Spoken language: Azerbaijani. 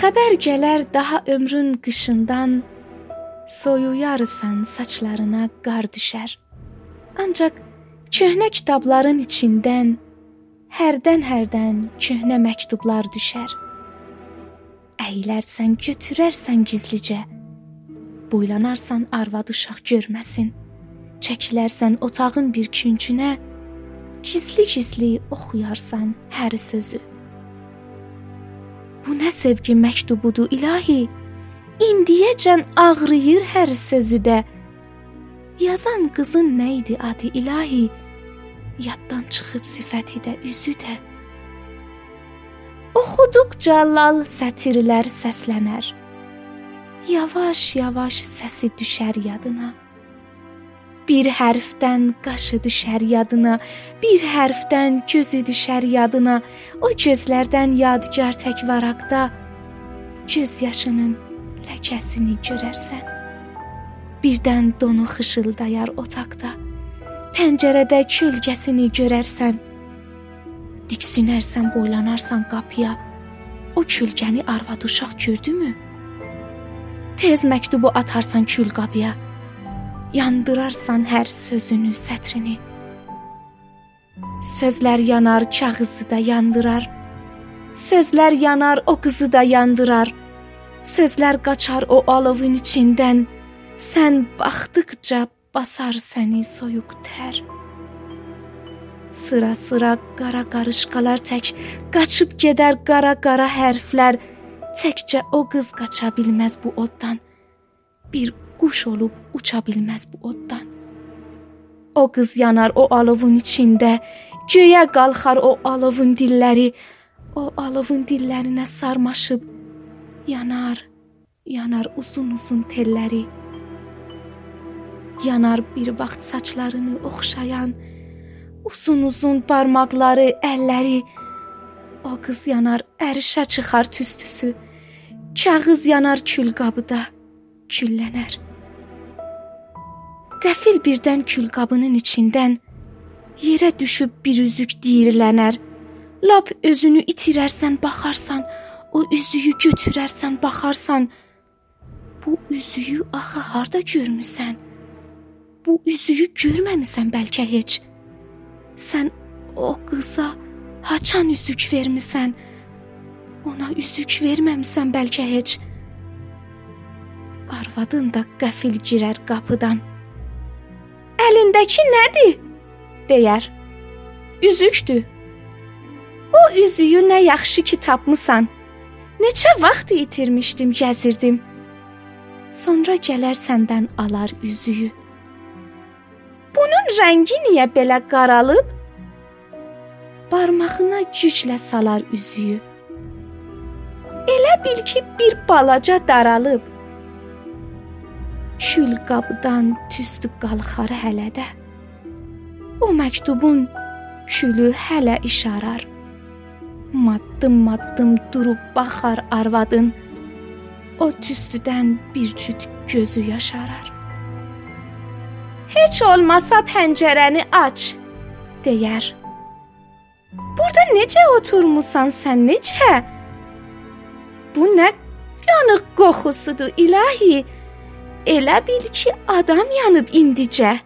Xəbər gələr daha ömrün qışından soyuyarsan saçlarına qar düşər. Ancaq köhnə kitabların içindən hərdən-hərdən köhnə məktublar düşər. Əylərsən, götürərsən gizlicə. Boylanarsan arvad uşaq görməsin. Çəkilərsən otağın bir küncünə, gizli-gizli oxuyarsan hər sözü. Bu nə sevgi məktubudur ilahi? İndiyəcən ağrıyır hər sözü də. Yazan qızın nə idi adı ilahi? Yaddan çıxıb sifəti də, üzü də. Oxuduqca lal sətirlər səslənər. Yavaş-yavaş səsi düşər yadına. Bir hərfdən qaşı düşər yadına, bir hərfdən gözü düşər yadına. O gözlərdən yadigar tək varaqda göz yaşının ləkəsini görərsən. Birdən donu xışıldayar otaqda. Pəncərədə kölgəsini görərsən. Diksinərsən, boylanarsan qapıya. O kölgəni arvad uşaq gördümü? Tez məktubu atarsan külqabıya. Yandırarsan hər sözünü, sətrini. Sözlər yanar, kağızı da yandırar. Sözlər yanar, o qızı da yandırar. Sözlər qaçar o alovun içindən. Sən baxdıqca basar səni soyuq tər. Sıra-sıra qara qarışqalar tək qaçıb gedər qara-qara hərflər. Təkcə o qız qaça bilməz bu oddan. Bir quş olub uça bilməz bu oddan. O qız yanar o alovun içində, göyə qalxar o alovun dilləri, o alovun dillərinə sarmaşıb yanar, yanar uzun-uzun telləri. Yanar bir vaxt saçlarını oxşayan uzun-uzun barmaqları, əlləri. O qız yanar, ərişə çıxar tüstüsü. Kağız yanar külqabıda, küllənər. Qəfil birdən külqabının içindən yerə düşüb bir üzük diyirlənər. Lap özünü itirərsən, baxarsan, o üzüyü götürərsən, baxarsan. Bu üzüyü axı harda görmüsən? Bu üzüyü görməmisən bəlkə heç. Sən o qıza haçan üzük vermisən? Ona üzük verməmisən bəlkə heç. Arvadın da qəfil girər qapıdan. Əlindəki nədir? deyər. Üzükdür. O üzüyü nə yaxşı ki tapmısan. Neçə vaxt itirmişdim, gəzirdim. Sonra gələr səndən alar üzüyü. Bunun rəngi niyə belə qaralıb? Barmağına güclə salar üzüyü. Elə bil ki, bir balaca daralıb kül qabdan tüstü qalxar hələ də. O məktubun külü hələ işarar. Maddım-maddım durub baxar arvadın. O tüstüdən bir cüt gözü yaşarar. Heç olmasa pəncərəni aç, deyər. Burada necə oturmusan sən necə? Bu nə yanıq qoxusudur ilahi? Elə bil ki, adam yanıb indicə.